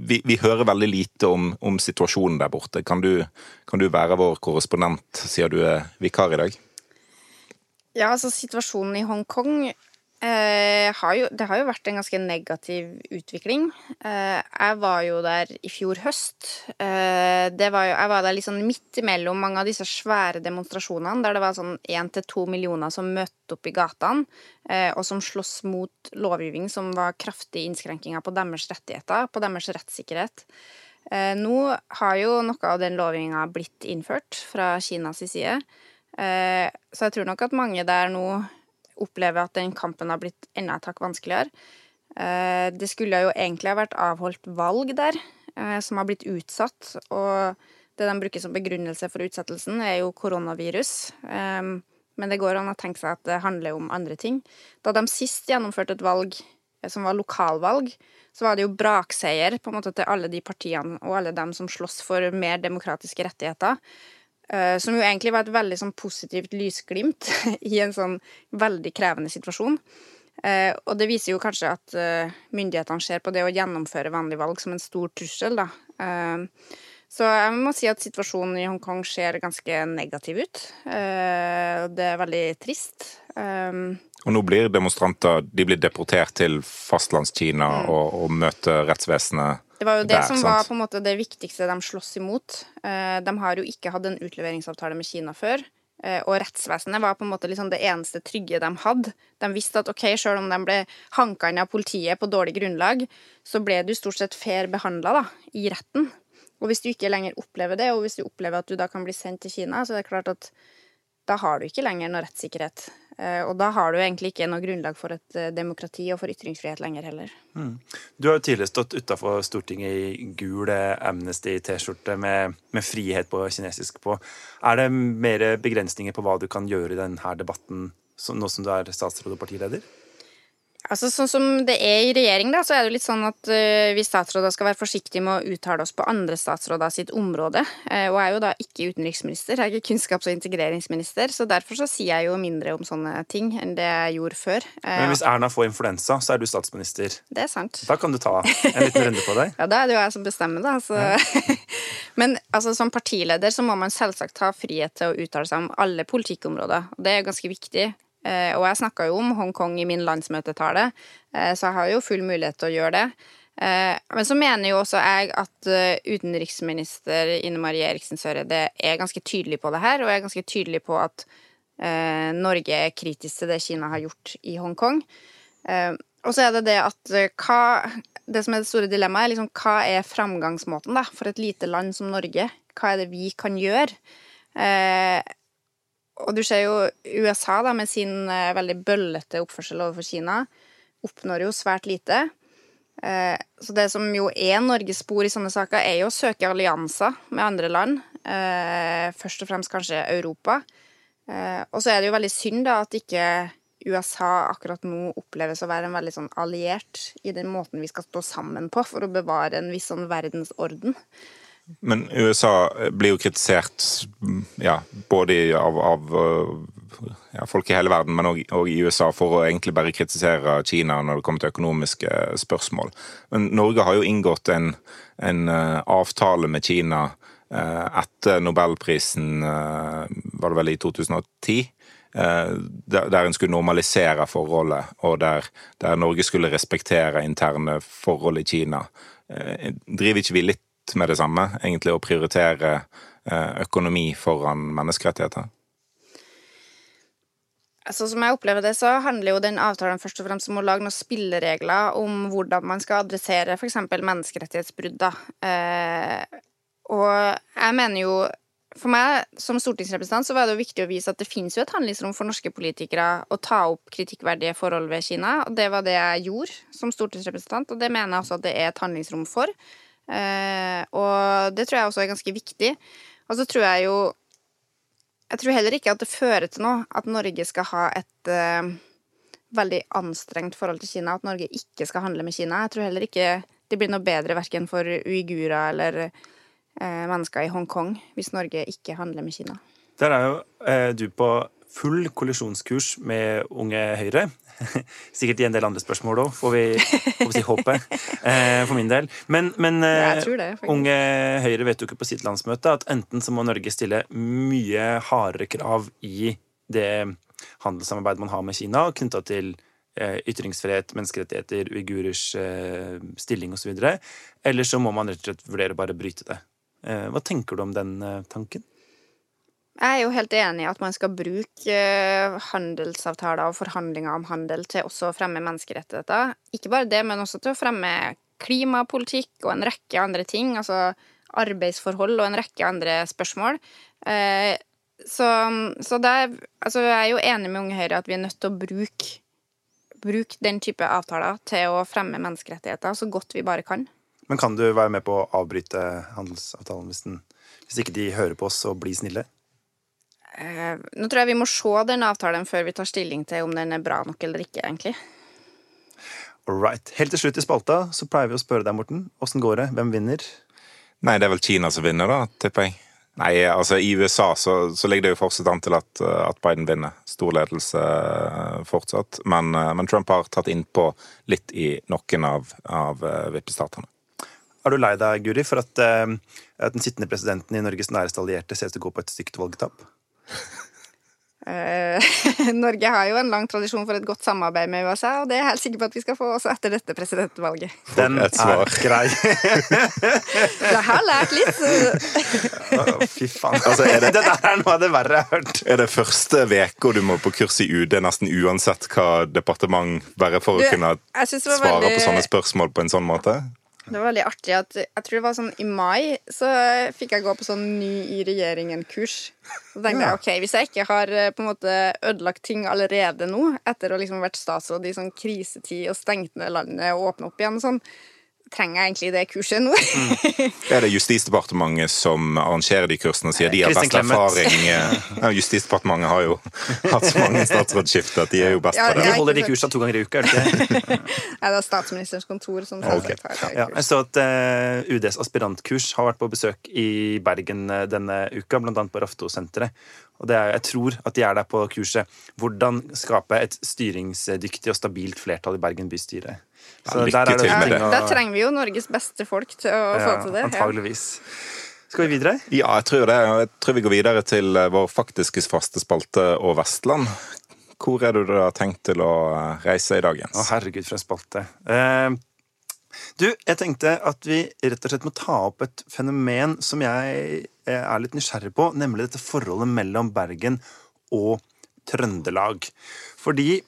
Vi, vi, hører veldig lite om, om situasjonen der borte. Kan du, kan du, være vår korrespondent, siden du er vikar i dag? Ja, altså situasjonen i Hongkong Eh, har jo, det har jo vært en ganske negativ utvikling. Eh, jeg var jo der i fjor høst. Eh, var jo, jeg var der liksom midt imellom mange av disse svære demonstrasjonene der det var sånn én til to millioner som møtte opp i gatene, eh, og som sloss mot lovgivning som var kraftige innskrenkinger på deres rettigheter, på deres rettssikkerhet. Eh, nå har jo noe av den lovgivninga blitt innført fra Kinas side, eh, så jeg tror nok at mange der nå opplever at den kampen har blitt enda et hakk vanskeligere. Eh, det skulle jo egentlig ha vært avholdt valg der, eh, som har blitt utsatt. Og det de bruker som begrunnelse for utsettelsen, er jo koronavirus. Eh, men det går an å tenke seg at det handler om andre ting. Da de sist gjennomførte et valg som var lokalvalg, så var det jo brakseier på en måte til alle de partiene og alle dem som slåss for mer demokratiske rettigheter. Eh, som jo egentlig var et veldig sånn positivt lysglimt i en sånn veldig krevende situasjon. Eh, og det viser jo kanskje at eh, myndighetene ser på det å gjennomføre vanlige valg som en stor trussel, da. Så jeg må si at situasjonen i Hongkong ser ganske negativ ut. Det er veldig trist. Og nå blir demonstranter de blir deportert til fastlandskina mm. og, og møter rettsvesenet det var jo det det som var på en måte det viktigste de sloss imot. Eh, de har jo ikke hatt en utleveringsavtale med Kina før. Eh, og rettsvesenet var på en måte liksom det eneste trygge de hadde. De visste at ok, selv om de ble hanka inn av politiet på dårlig grunnlag, så ble du stort sett fair behandla i retten. Og hvis du ikke lenger opplever det, og hvis du opplever at du da kan bli sendt til Kina, så er det klart at da har du ikke lenger noe rettssikkerhet. Eh, og da har du egentlig ikke noe grunnlag for et eh, demokrati og for ytringsfrihet lenger heller. Mm. Du har jo tidligere stått utafor Stortinget i gul Amnesty-T-skjorte med, med, 'frihet' på kinesisk på. Er det mer begrensninger på hva du kan gjøre i denne debatten nå som du er statsråd og partileder? Altså, sånn som det er i regjering, da, så er det jo litt sånn at uh, vi statsråder skal være forsiktige med å uttale oss på andre statsråder sitt område. Uh, og jeg er jo da ikke utenriksminister, jeg er kunnskaps- og integreringsminister, så derfor så sier jeg jo mindre om sånne ting enn det jeg gjorde før. Uh, Men hvis Erna får influensa, så er du statsminister. Det er sant. Da kan du ta en liten runde på deg. ja, da er det jo jeg som bestemmer, da. Så. Ja. Men altså, som partileder så må man selvsagt ha frihet til å uttale seg om alle politikkområder. og Det er ganske viktig. Eh, og jeg snakka jo om Hongkong i min landsmøtetale, eh, så jeg har jo full mulighet til å gjøre det. Eh, men så mener jo også jeg at utenriksminister Ine Marie Eriksen Søreide er ganske tydelig på det her, og er ganske tydelig på at Norge er kritisk til det Kina har gjort i Hongkong. Og så er det det at hva Det som er det store dilemmaet, er liksom hva er framgangsmåten da, for et lite land som Norge? Hva er det vi kan gjøre? Og du ser jo USA, da, med sin eh, veldig bøllete oppførsel overfor Kina, oppnår jo svært lite. Eh, så det som jo er Norges spor i sånne saker, er jo å søke allianser med andre land. Eh, først og fremst kanskje Europa. Og så er det jo veldig synd da at ikke USA akkurat nå oppleves å være en veldig sånn alliert i den måten vi skal stå sammen på for å bevare en viss sånn verdensorden. Men USA blir jo kritisert ja, både av, av ja, folk i hele verden, men òg i USA, for å egentlig bare kritisere Kina når det kommer til økonomiske spørsmål. Men Norge har jo inngått en, en avtale med Kina etter nobelprisen, var det vel i 2010? der en skulle normalisere forholdet, og der, der Norge skulle respektere interne forhold i Kina. Driver ikke vi litt med det samme, egentlig å prioritere eh, økonomi foran menneskerettigheter? Altså, som jeg opplever det, så handler jo den avtalen først og fremst om å lage noen spilleregler om hvordan man skal adressere f.eks. menneskerettighetsbrudd. Eh, og jeg mener jo For meg som stortingsrepresentant så var det jo viktig å vise at det finnes jo et handlingsrom for norske politikere å ta opp kritikkverdige forhold ved Kina, og det var det jeg gjorde som stortingsrepresentant, og det mener jeg også at det er et handlingsrom for. Eh, og det tror jeg også er ganske viktig. Og så tror jeg jo Jeg tror heller ikke at det fører til noe at Norge skal ha et uh, veldig anstrengt forhold til Kina, at Norge ikke skal handle med Kina. Jeg tror heller ikke det blir noe bedre verken for uigurer eller eh, mennesker i Hongkong hvis Norge ikke handler med Kina. Der er jo eh, du på full kollisjonskurs med Unge Høyre. Sikkert i en del andre spørsmål òg, får vi, får vi si håpet. Eh, for min del. Men, men eh, det, Unge Høyre vet jo ikke på sitt landsmøte at enten så må Norge stille mye hardere krav i det handelssamarbeidet man har med Kina, knytta til eh, ytringsfrihet, menneskerettigheter, uigurers stilling osv. Eller så må man rett og slett vurdere å bare bryte det. Hva tenker du om den tanken? Jeg er jo helt enig i at man skal bruke eh, handelsavtaler og forhandlinger om handel til også å fremme menneskerettigheter. Ikke bare det, men også til å fremme klimapolitikk og en rekke andre ting. Altså arbeidsforhold og en rekke andre spørsmål. Eh, så, så der, altså jeg er jo enig med Unge Høyre at vi er nødt til å bruke, bruke den type avtaler til å fremme menneskerettigheter så godt vi bare kan. Men kan du være med på å avbryte handelsavtalen hvis, den, hvis ikke de hører på oss og blir snille? Eh, nå tror jeg vi må se den avtalen før vi tar stilling til om den er bra nok eller ikke, egentlig. Alright. Helt til slutt i spalta så pleier vi å spørre deg, Morten. Åssen går det? Hvem vinner? Nei, det er vel Kina som vinner, da, tipper jeg. Nei, altså I USA så, så ligger det jo fortsatt an til at, at Biden vinner. Stor ledelse eh, fortsatt. Men, eh, men, Trump har tatt innpå litt i noen av, av vippestatene. Er du lei deg, Guri, for at, at den sittende presidenten i Norges næreste allierte ser ut til å gå på et stygt valgtap? Eh, Norge har jo en lang tradisjon for et godt samarbeid med USA, og det er jeg helt sikker på at vi skal få også etter dette presidentvalget. Den er grei. jeg har lært litt. oh, fy faen. Altså, er det, Dette er noe av det verre jeg har hørt. Er det første uka du må på kurs i UD, nesten uansett hva departement, bare for å kunne svare veldig... på sånne spørsmål på en sånn måte? Det var veldig artig at jeg tror det var sånn i mai så fikk jeg gå på sånn ny i regjeringen-kurs. Så tenkte ja. jeg ok, hvis jeg ikke har eh, på en måte ødelagt ting allerede nå, etter å liksom vært statsråd i sånn krisetid og stengt ned landet og åpne opp igjen og sånn, trenger jeg egentlig det kurset nå. mm. Er det Justisdepartementet som arrangerer de kursene og sier de har best erfaring? Ja, Justisdepartementet har jo hatt så mange statsrådsskifter at de er jo best ja, på det. De holder de kursene to ganger i uka, er det ikke? ja, det er Statsministerens kontor som okay. ja, Jeg så at uh, eh, UDs aspirantkurs har vært på besøk i Bergen uh, denne uka, annet på Raftosenteret. Og det er, jeg tror at de er der på kurset. Hvordan skape et styringsdyktig og stabilt flertall i Bergen bystyre. Så lykke der til med det. Da trenger vi jo Norges beste folk til å ja, få til det. Antageligvis. Skal vi videre? Ja, jeg tror det. Jeg tror vi går videre til eh, vår faktiske faste spalte og Vestland. Hvor er du da tenkt til å eh, reise i dag, Jens? Å, herregud, for en spalte. Eh, du, jeg tenkte at vi rett og slett må ta opp et fenomen som jeg eh, er litt nysgjerrig på, nemlig dette forholdet mellom Bergen og Trøndelag. Fordi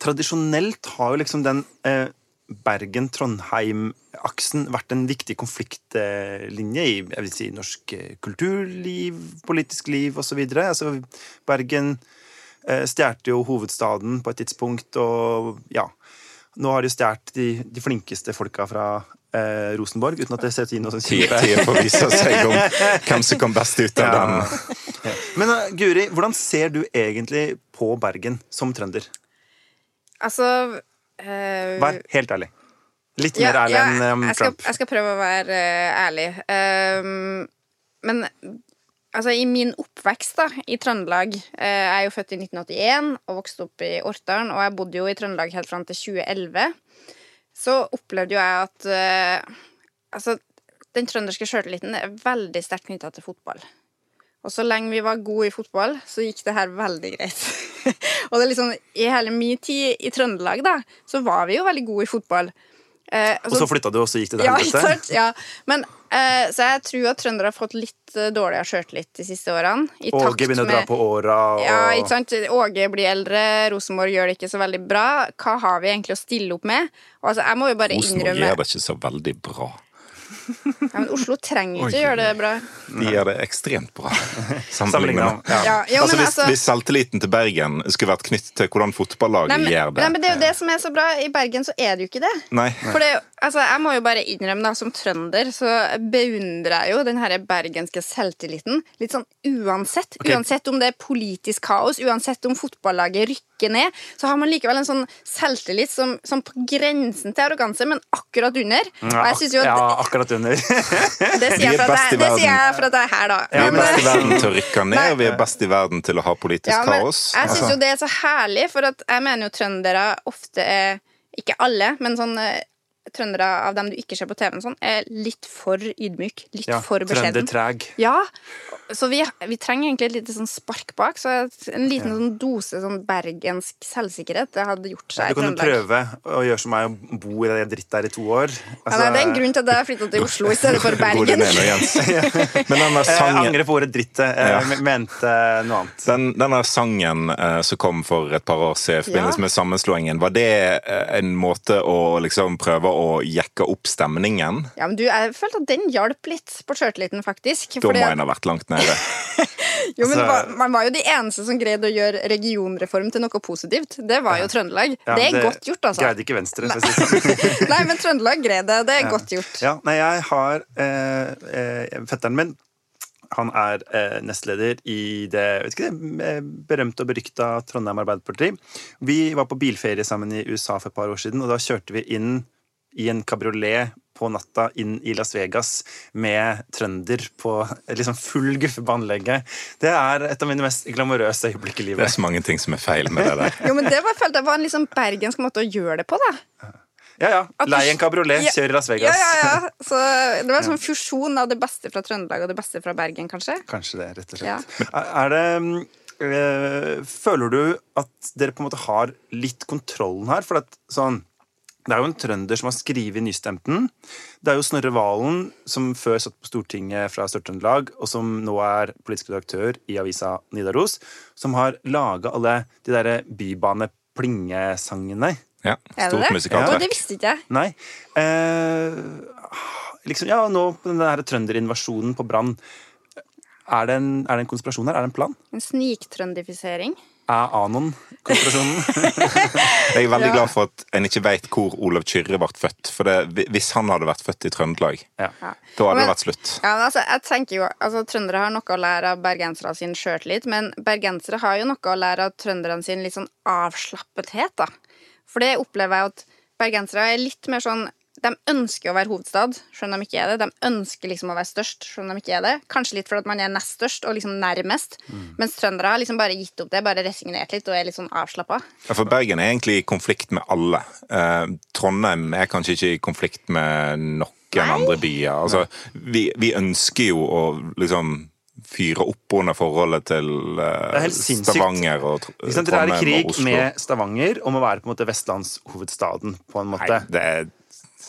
tradisjonelt har jo liksom den eh, Bergen-Trondheim-aksen vært en viktig konfliktlinje i jeg vil si, norsk eh, kulturliv, politisk liv osv. Altså, Bergen eh, stjal jo hovedstaden på et tidspunkt, og ja Nå har de stjålet de, de, flinkeste folka fra eh, Rosenborg, uten at det setter inn noe sånt Tid Tida får vise seg om hvem som kom best ut av ja. den. Men uh, Guri, hvordan ser du egentlig på Bergen som trønder? Altså uh, Vær helt ærlig. Litt mer ærlig enn um, jeg, skal, Trump. jeg skal prøve å være uh, ærlig. Um, men altså, i min oppvekst da, i Trøndelag uh, Jeg er jo født i 1981 og vokste opp i Orkdalen, og jeg bodde jo i Trøndelag helt fram til 2011. Så opplevde jo jeg at uh, Altså, den trønderske sjøltilliten er veldig sterkt knytta til fotball. Og så lenge vi var gode i fotball, så gikk det her veldig greit. og det er liksom, i hele min tid i Trøndelag, da, så var vi jo veldig gode i fotball. Eh, Og så flytta du, og så gikk det til ja, helvete. Ja. Men, eh, så jeg tror at trøndere har fått litt eh, dårligere sjøltillit de siste årene. I Åge begynner begynner å dra på åra, og Ja, ikke sant? Åge blir eldre, Rosenborg gjør det ikke så veldig bra. Hva har vi egentlig å stille opp med? Og altså, jeg må jo bare Rosenborg innrømme gjør det ikke så veldig bra. Ja, men Oslo trenger ikke å gjøre det bra. De gjør det ekstremt bra. Sammenlignet Sammenlignet med- ja. Ja, altså, hvis, altså, hvis selvtilliten til Bergen skulle vært knyttet til hvordan fotballaget gjør det nei, men det er jo det som er så bra. I Bergen så er det jo ikke det. Nei. For det, altså, jeg må jo bare innrømme da, som trønder så beundrer jeg jo den her bergenske selvtilliten. Litt sånn uansett. Okay. Uansett om det er politisk kaos, uansett om fotballaget rykker ned, så har man likevel en sånn selvtillit som, som på grensen til arroganse, men akkurat under. Og Ja, jeg synes jo at ja, akkurat under. Det sier er jeg for at jeg, det sier jeg for at jeg er her, da. Vi er Men, best i verden til å rykke ned, og vi er best i verden til å ha politisk ja, men kaos. jeg syns Altså, jo det er så herlig, for at jeg mener jo trøndere ofte er Ikke alle, men sånn eh, trøndere av dem du ikke ser på TV-en sånn, er litt for ydmyk. Litt Ja, for beskjeden. Trøndertreg. Ja, så vi, vi trenger egentlig et lite sånn spark bak. Så en liten sånn dose sånn bergensk selvsikkerhet det hadde gjort seg. seg du kan jo prøve å gjøre som meg og bo i det dritt der i to år. Ja, Altså, nei, det er en grunn til at jeg flytta til Oslo i stedet for Bergen. Men den der jeg sangen, angrer på ordet dritt. Jeg mente noe annet. den, den der sangen uh, som kom for et par år siden i forbindelse Ja. med sammenslåingen, var det eh, en måte å liksom prøve å jekke opp stemningen? Ja, men du, Jeg følte at den hjalp litt på sjøltilliten, faktisk. Da må en ha vært langt nede. Jo, men Altså- Man var jo de eneste som greide å gjøre regionreform til noe positivt. Det var jo Trøndelag. Ja, det er godt gjort, altså. Greide ikke Venstre. det sånn. Nei, men Trøndelag greide det. Det er godt gjort. Ja, nei, jeg har eh, eh, Fetteren min han er eh, nestleder i det ikke det, eh, berømte og berykta Trondheim Arbeiderparti. Vi var på bilferie sammen i USA for et par år siden, og da kjørte vi inn i en kabriolet på natta inn i Las Vegas med trønder på liksom full guffe på anlegget. Det er et av mine mest glamorøse øyeblikk i Det er så mange ting som er feil med det der. Jo, men Det var, følte det var en liksom bergensk måte å gjøre det på. da Ja, ja. Lei en kabriolet, Ja. kjør i Las Vegas. ja, ja. ja. Så Det var en sånn fusjon av det beste fra Trøndelag og det beste fra Bergen, kanskje. Kanskje det, rett og slett. Ja. Er det eh, Føler du at dere på en måte har litt kontrollen her? For at sånn det er jo en trønder som har skrevet nystemten. Det er jo Snorre Valen, som før satt på Stortinget fra Sør-Trøndelag, og som nå er politisk redaktør i avisa Nidaros, som har laga alle de derre bybane-plingesangene. Ja, Stort det? musikalsk Ja. det visste ikke jeg. Nei. Eh, liksom, ja, nå på den der trønderinvasjonen på Brann er, det en- er det en konspirasjon her? Er det en plan? En sniktrøndifisering. Er Anon-konspirasjonen? Jeg er veldig Ja. glad for at en ikke vet hvor Olav Kyrre ble født. For det, hvis han hadde vært født i Trøndelag, ja. Ja. da hadde Men- det vært slutt. Ja, men altså, jeg tenker jo, altså, Trøndere har noe å lære av bergensere sin sjøltillit, men bergensere har jo noe å lære av trønderne sin litt sånn avslappethet. da. For det opplever jeg at bergensere er litt mer sånn De ønsker å være hovedstad, selv om de ikke er det. De ønsker liksom å være størst, selv om de ikke er det. Kanskje litt fordi man er nest størst og liksom nærmest. Mens trøndere har liksom bare gitt opp det, bare resignert litt og er litt sånn avslappa. Ja, for Bergen er egentlig i konflikt med alle. Eh, Trondheim er kanskje ikke i konflikt med noen andre byer. Altså, vi, vi ønsker jo å liksom fyre opp under forholdet til uh, Det er. Stavanger og Trondheim og Oslo. Dere er i krig med Stavanger om å være på en måte vestlandshovedstaden. på en måte. Nei, det er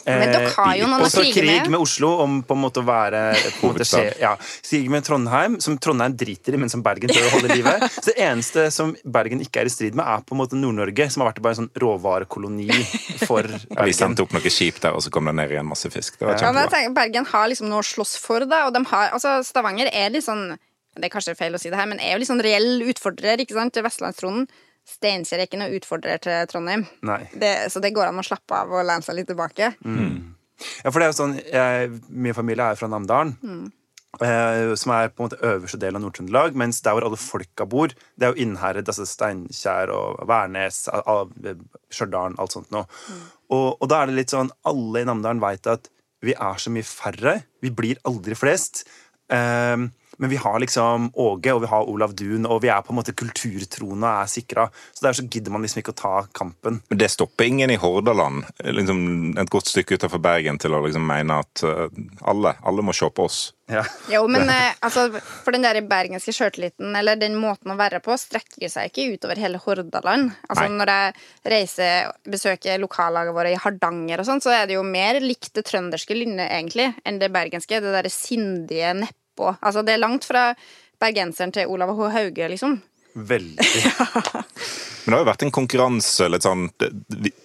Men dere har jo Eh, noen og å så krig med. Oslo om på en måte å være på en måte, skje- ja, Krig med Trondheim, som Trondheim driter i, men som Bergen prøver å holde i live. Så det eneste som Bergen ikke er i strid med, er på en måte Nord-Norge, som har vært bare en sånn råvarekoloni for Vi Bergen. sendte opp noe skip der, og så kom det ned igjen masse fisk. Det var Ja, kjempebra. tenker, Bergen har liksom noe å slåss for, da. Og de har, altså, Stavanger er litt sånn Det er kanskje feil å si det her, men er jo litt sånn reell utfordrer ikke sant, til vestlandstronen. Steinkjer er ikke noe utfordrer til Trondheim. Det, så det går an å slappe av og lene seg litt tilbake. Ja, for det er jo sånn, jeg, Min familie er fra Namdalen. eh, som er på en måte øverste del av Nord-Trøndelag, mens der hvor alle folka bor, det er jo Innherred, altså Steinkjer og Værnes, Al- Al- Stjørdal, alt sånt noe. Og, og da er det litt sånn Alle i Namdalen veit at vi er så mye færre. Vi blir aldri flest. Eh, men vi har liksom Åge og vi har Olav Duun, og vi er på en måte kulturtroende er sikra. Så der så gidder man liksom ikke å ta kampen. Men det stopper ingen i Hordaland, liksom et godt stykke utenfor Bergen, til å liksom mene at eh, alle, alle må se på oss. Ja. Jo, men eh, altså, for den der bergenske sjøltilliten, eller den måten å være på, strekker seg ikke utover hele Hordaland. Altså, Nei. når jeg reiser besøker lokallaget våre i Hardanger og sånn, så er det jo mer likt det trønderske lynnet, egentlig, enn det bergenske. Det derre sindige nedpå. Altså, det er langt fra bergenseren til Olav H. Hauge, liksom. Veldig. Men det har jo vært en konkurranse litt sånn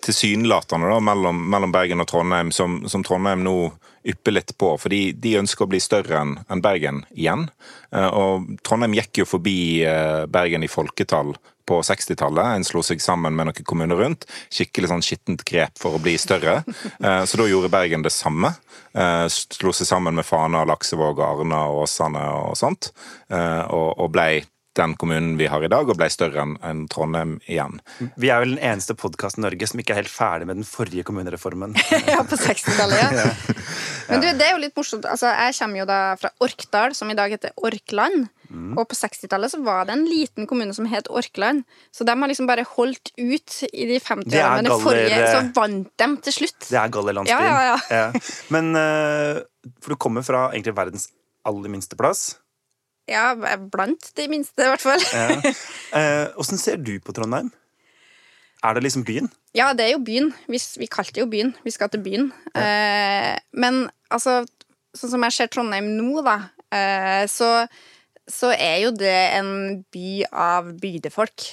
tilsynelatende da, mellom, mellom Bergen og Trondheim, som, som Trondheim nå ypper litt på. Fordi de ønsker å bli større enn en Bergen igjen. Eh, Og Trondheim gikk jo forbi eh, Bergen i folketall på 60-tallet. En slo seg sammen med noen kommuner rundt. Skikkelig sånn skittent grep for å bli større. Eh, Så da gjorde Bergen det samme. Eh, Slo seg sammen med Fana, Laksevåg, Arna, Åsane og sånt. eh, Og, blei ble den kommunen vi har i dag, og ble større enn Trondheim igjen. Vi er vel den eneste podkasten i Norge som ikke er helt ferdig med den forrige kommunereformen. Ja, på 60-tallet, ja. Men du, det er jo litt morsomt. Altså, jeg kommer jo da fra Orkdal, som i dag heter Orkland. Og på 60-tallet så var det en liten kommune som het Orkland. Så de har liksom bare holdt ut i de 50 Det er årene. Men det galler- forrige så vant de til slutt. Det er Gallerlandsbyen. Ja, ja, Ja. Men eh, For du kommer fra egentlig verdens aller minste plass. Ja, blant de minste, i hvert fall. Ja. Eh, Åssen ser du på Trondheim? Er det liksom byen? Ja, det er jo byen. Vi, vi kalte det jo byen. Vi skal til byen. Eh, men altså, sånn som jeg ser Trondheim nå, da, eh, så, så er jo det en by av bygdefolk.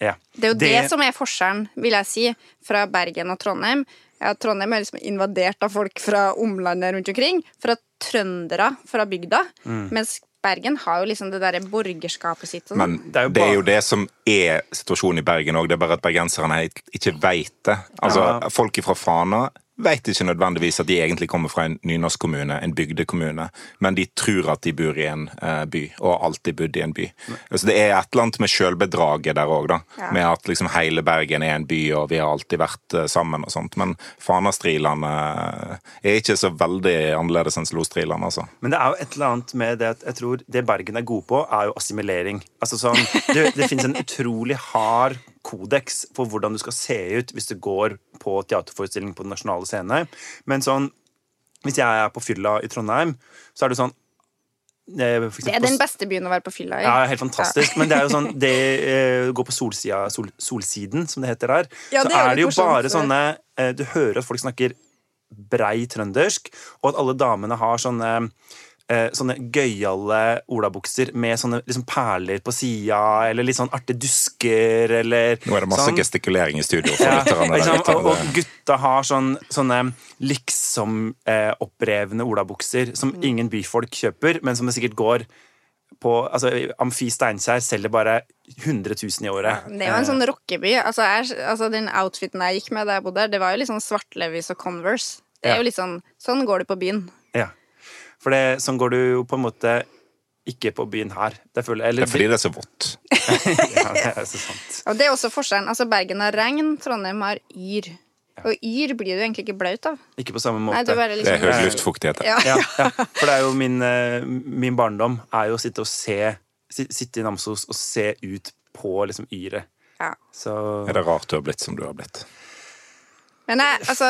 Ja. Det er jo det, Det- som er forskjellen, vil jeg si, fra Bergen og Trondheim. Ja, Trondheim er liksom invadert av folk fra omlandet rundt omkring. Fra trøndere fra bygda. Mm. Mens Bergen har jo liksom det derre borgerskapet sitt. Og sånn. Men Det er jo det er jo det som er situasjonen i Bergen òg. Det er bare at bergenserne ikke veit det. Altså, Ja. Folk fra Fana vet ikke nødvendigvis at de egentlig kommer fra en nynorskkommune, en bygdekommune, men de tror at de bor i en eh, by, og har alltid bodd i en by. Altså, det er et eller annet med sjølbedraget der òg, da. Ja. Med at liksom hele Bergen er en by, og vi har alltid vært eh, sammen og sånt. Men Fanastrilene eh, er ikke så veldig annerledes enn Slostrilene, altså. Men det er jo et eller annet med det at jeg tror det Bergen er god på, er jo assimilering. Altså sånn, Det, det finnes en utrolig hard kodeks for hvordan du skal se ut hvis du går på teaterforestilling på den nasjonale scene. Men sånn, hvis jeg er på fylla i Trondheim, så er det sånn eh, for det er den beste byen å være på fylla i. Ja, helt fantastisk. Men det er jo sånn Det uh, går på solsida, sol, Solsiden, som det heter der. Ja, så det er det jo bare sånne uh, Du hører at folk snakker brei trøndersk, og at alle damene har sånne eh, Sånne gøyale olabukser med sånne liksom perler på sida, eller litt sånn artige dusker, eller Nå er det masse sånn. gestikulering i studio. for Ja, liksom, og, og gutta har sånn, sånne liksom eh, olabukser som Mm. ingen byfolk kjøper, men som det sikkert går på altså, Amfi Steinkjer selger bare 100 000 i året. Det er jo en sånn rockeby. Altså, jeg, altså, den outfiten jeg gikk med da jeg bodde der, det var jo litt sånn svartlevis og Converse. Det er Ja. jo litt sånn Sånn går du på byen. Ja. For det, sånn går du jo på en måte ikke på byen her. Det føler eller, Det er fordi det er så vått. ja, det er så sant. Og det er også forskjellen. Altså, Bergen har regn, Trondheim har yr. Og yr blir du egentlig ikke blaut av. Ikke på samme Nei, måte. du liksom... Det er liksom høy luftfuktighet. ja. ja, ja. For det er jo min, eh, min barndom er jo å sitte og se Sitte i Namsos og se ut på liksom yret. ja. Så Er det rart du har blitt som du har blitt? Men jeg, altså,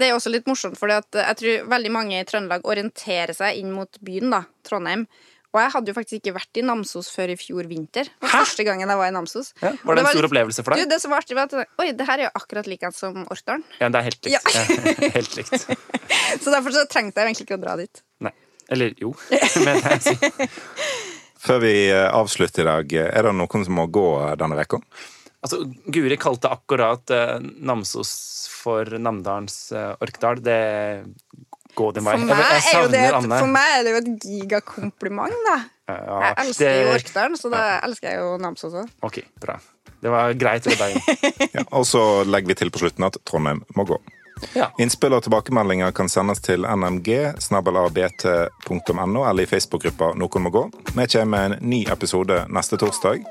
det er også litt morsomt, for jeg tror veldig mange i Trøndelag orienterer seg inn mot byen, da, Trondheim. Og jeg hadde jo faktisk ikke vært i Namsos før i fjor vinter. Det var Hæ? første gangen jeg var i Namsos. ja, Var det en var stor opplevelse for Du, deg? det som var artig, var at Oi, det her er jo akkurat likens som Orkdalen. Ja, det er helt likt. Ja. Helt likt. Så derfor så trengte jeg egentlig ikke å dra dit. Nei. Eller jo. Men jeg, Før vi eh, avslutter i dag, er det noen som må gå denne veka? Altså, Guri kalte akkurat eh, Namsos for Namdalens eh, Orkdal. Det går din vei. For Jeg, meg, jeg er det, savner et- Anne. for meg er det jo et gigakompliment, da. Ja, Jeg elsker jo det- Orkdalen, så da elsker jeg jo Namsos også. Ok, bra. Det var greit. Deg. Ja, og så legger vi til på slutten at Trondheim må gå. Ja. Innspill og tilbakemeldinger kan sendes til nmg.bt.no eller i Facebook-gruppa Noen må gå. Vi kommer med en ny episode neste torsdag.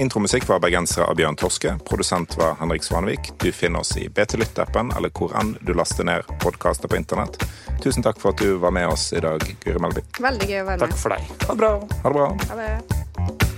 Intromusikk var bergensere av Bjørn Torske. Produsent var Henrik Svanvik. Du finner oss i BT Lytt-appen eller hvor enn du laster ned podkaster på internett. Tusen takk for at du var med oss i dag, Guri Melby. Veldig gøy å være med. Takk for deg. Ha det bra. Ha det bra. Ha det.